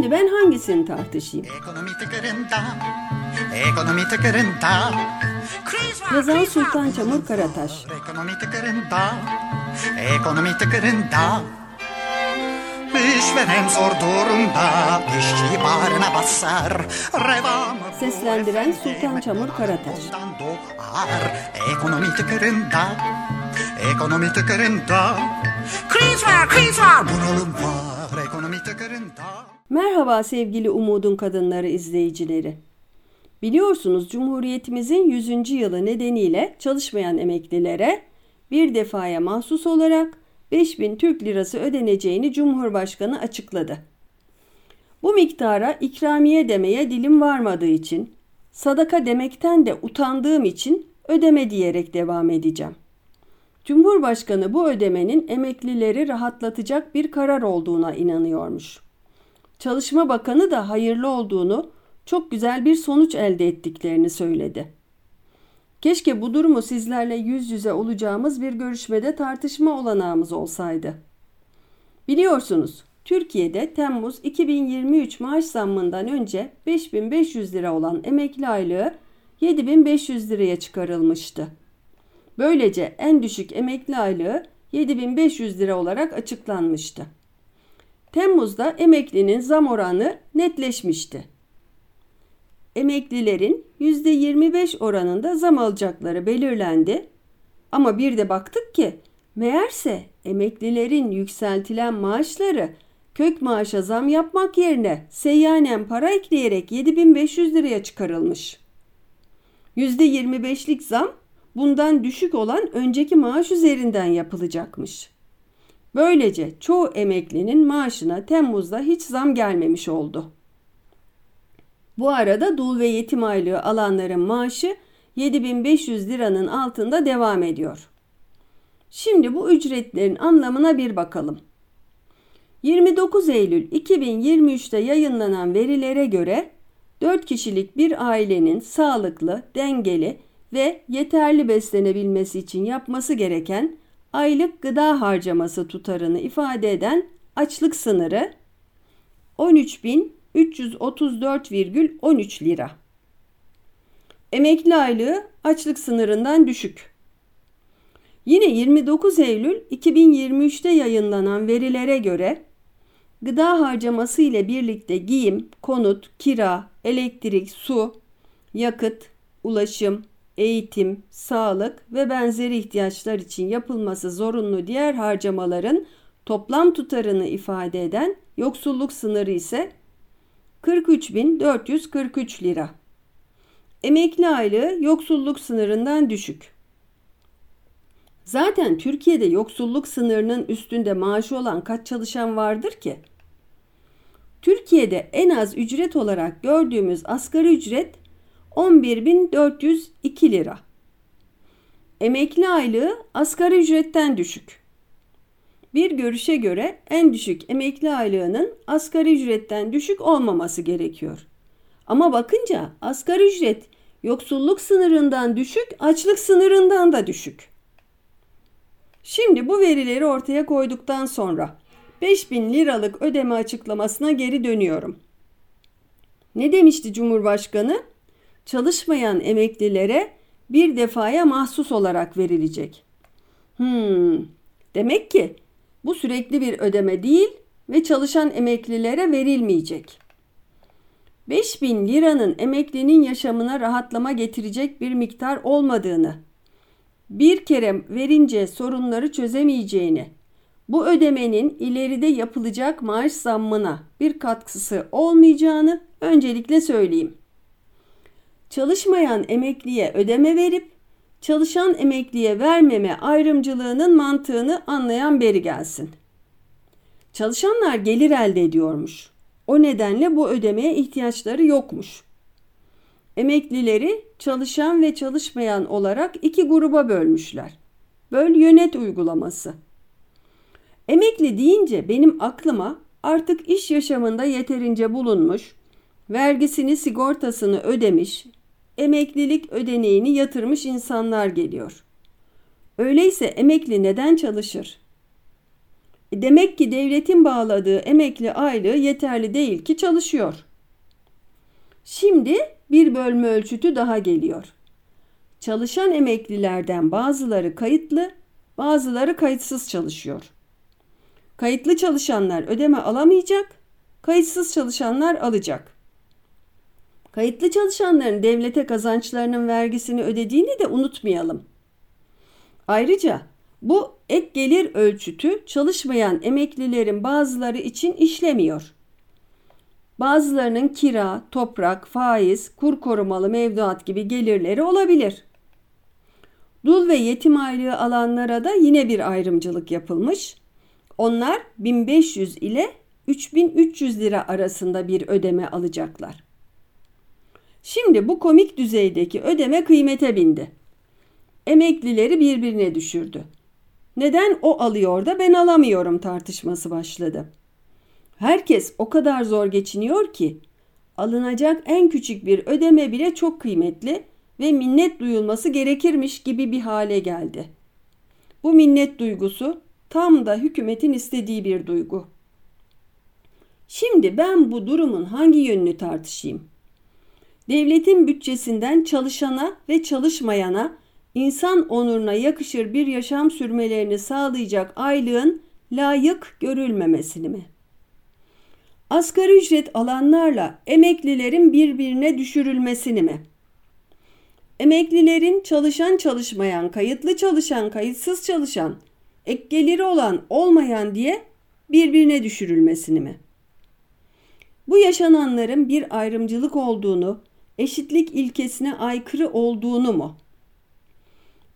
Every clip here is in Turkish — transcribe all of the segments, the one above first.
Şimdi ben hangisini tartışayım? Ekonomi tıkırında, ekonomi tıkırında. Kriz var, Yazan. Sultan Çamur Karataş. Ekonomi tıkırında, ekonomi tıkırında. İşveren zor durumda, işçi bağrına basar. Revamı Seslendiren Sultan Çamur Karataş. Ekonomi tıkırında, ekonomi tıkırında. Kriz var, kriz var, bunalım var. Ekonomi tıkırında. Merhaba sevgili Umudun Kadınları izleyicileri. Biliyorsunuz Cumhuriyetimizin 100. yılı nedeniyle çalışmayan emeklilere bir defaya mahsus olarak 5000 Türk lirası ödeneceğini Cumhurbaşkanı açıkladı. Bu miktara ikramiye demeye dilim varmadığı için, sadaka demekten de utandığım için ödeme diyerek devam edeceğim. Cumhurbaşkanı bu ödemenin emeklileri rahatlatacak bir karar olduğuna inanıyormuş. Çalışma Bakanı da hayırlı olduğunu, çok güzel bir sonuç elde ettiklerini söyledi. Keşke bu durumu sizlerle yüz yüze olacağımız bir görüşmede tartışma olanağımız olsaydı. Biliyorsunuz, Türkiye'de Temmuz 2023 maaş zammından önce 5500 lira olan emekli aylığı 7500 liraya çıkarılmıştı. Böylece en düşük emekli aylığı 7500 lira olarak açıklanmıştı. Temmuz'da emeklinin zam oranı netleşmişti. Emeklilerin %25 oranında zam alacakları belirlendi. Ama bir de baktık ki meğerse emeklilerin yükseltilen maaşları kök maaşa zam yapmak yerine seyyanen para ekleyerek 7500 liraya çıkarılmış. %25'lik zam bundan düşük olan önceki maaş üzerinden yapılacakmış. Böylece çoğu emeklinin maaşına Temmuz'da hiç zam gelmemiş oldu. Bu arada dul ve yetim aylığı alanların maaşı 7500 liranın altında devam ediyor. Şimdi bu ücretlerin anlamına bir bakalım. 29 Eylül 2023'te yayınlanan verilere göre 4 kişilik bir ailenin sağlıklı, dengeli ve yeterli beslenebilmesi için yapması gereken aylık gıda harcaması tutarını ifade eden açlık sınırı 13.334,13 lira. Emekli aylığı açlık sınırından düşük. Yine 29 Eylül 2023'te yayınlanan verilere göre gıda harcaması ile birlikte giyim, konut, kira, elektrik, su, yakıt, ulaşım, eğitim, sağlık ve benzeri ihtiyaçlar için yapılması zorunlu diğer harcamaların toplam tutarını ifade eden yoksulluk sınırı ise 43.443 lira. Emekli aylığı yoksulluk sınırından düşük. Zaten Türkiye'de yoksulluk sınırının üstünde maaşı olan kaç çalışan vardır ki? Türkiye'de en az ücret olarak gördüğümüz asgari ücret 11.402 lira. Emekli aylığı asgari ücretten düşük. Bir görüşe göre en düşük emekli aylığının asgari ücretten düşük olmaması gerekiyor. Ama bakınca asgari ücret yoksulluk sınırından düşük, açlık sınırından da düşük. Şimdi bu verileri ortaya koyduktan sonra 5000 liralık ödeme açıklamasına geri dönüyorum. Ne demişti Cumhurbaşkanı? Çalışmayan emeklilere bir defaya mahsus olarak verilecek. Hmm, demek ki bu sürekli bir ödeme değil ve çalışan emeklilere verilmeyecek. 5000 liranın emeklinin yaşamına rahatlama getirecek bir miktar olmadığını, bir kere verince sorunları çözemeyeceğini, bu ödemenin ileride yapılacak maaş zammına bir katkısı olmayacağını öncelikle söyleyeyim. Çalışmayan emekliye ödeme verip çalışan emekliye vermeme ayrımcılığının mantığını anlayan beri gelsin. Çalışanlar gelir elde ediyormuş. O nedenle bu ödemeye ihtiyaçları yokmuş. Emeklileri çalışan ve çalışmayan olarak iki gruba bölmüşler. Böl yönet uygulaması. Emekli deyince benim aklıma artık iş yaşamında yeterince bulunmuş, vergisini sigortasını ödemiş, emeklilik ödeneğini yatırmış insanlar geliyor. Öyleyse emekli neden çalışır? E demek ki devletin bağladığı emekli aylığı yeterli değil ki çalışıyor. Şimdi bir bölme ölçütü daha geliyor. Çalışan emeklilerden bazıları kayıtlı, bazıları kayıtsız çalışıyor. Kayıtlı çalışanlar ödeme alamayacak, kayıtsız çalışanlar alacak. Kayıtlı çalışanların devlete kazançlarının vergisini ödediğini de unutmayalım. Ayrıca bu ek gelir ölçütü çalışmayan emeklilerin bazıları için işlemiyor. Bazılarının kira, toprak, faiz, kur korumalı mevduat gibi gelirleri olabilir. Dul ve yetim aylığı alanlara da yine bir ayrımcılık yapılmış. Onlar 1500 ile 3300 lira arasında bir ödeme alacaklar. Şimdi bu komik düzeydeki ödeme kıymete bindi. Emeklileri birbirine düşürdü. Neden o alıyor da ben alamıyorum tartışması başladı. Herkes o kadar zor geçiniyor ki alınacak en küçük bir ödeme bile çok kıymetli ve minnet duyulması gerekirmiş gibi bir hale geldi. Bu minnet duygusu tam da hükümetin istediği bir duygu. Şimdi ben bu durumun hangi yönünü tartışayım? Devletin bütçesinden çalışana ve çalışmayana insan onuruna yakışır bir yaşam sürmelerini sağlayacak aylığın layık görülmemesini mi? Asgari ücret alanlarla emeklilerin birbirine düşürülmesini mi? Emeklilerin çalışan çalışmayan, kayıtlı çalışan, kayıtsız çalışan, ek geliri olan olmayan diye birbirine düşürülmesini mi? Bu yaşananların bir ayrımcılık olduğunu, eşitlik ilkesine aykırı olduğunu mu?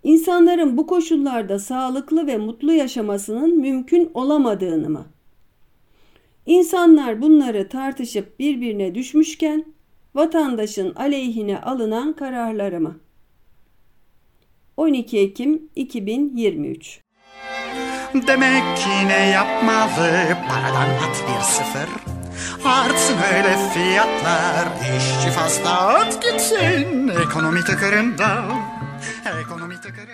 İnsanların bu koşullarda sağlıklı ve mutlu yaşamasının mümkün olamadığını mı? İnsanlar bunları tartışıp birbirine düşmüşken vatandaşın aleyhine alınan kararları mı? 12 Ekim 2023 Demek ki ne yapmalı paradan at bir sıfır Artsın öyle fiyatlar işçi fazla at gitsin. Ekonomi tıkırında ekonomi tıkırında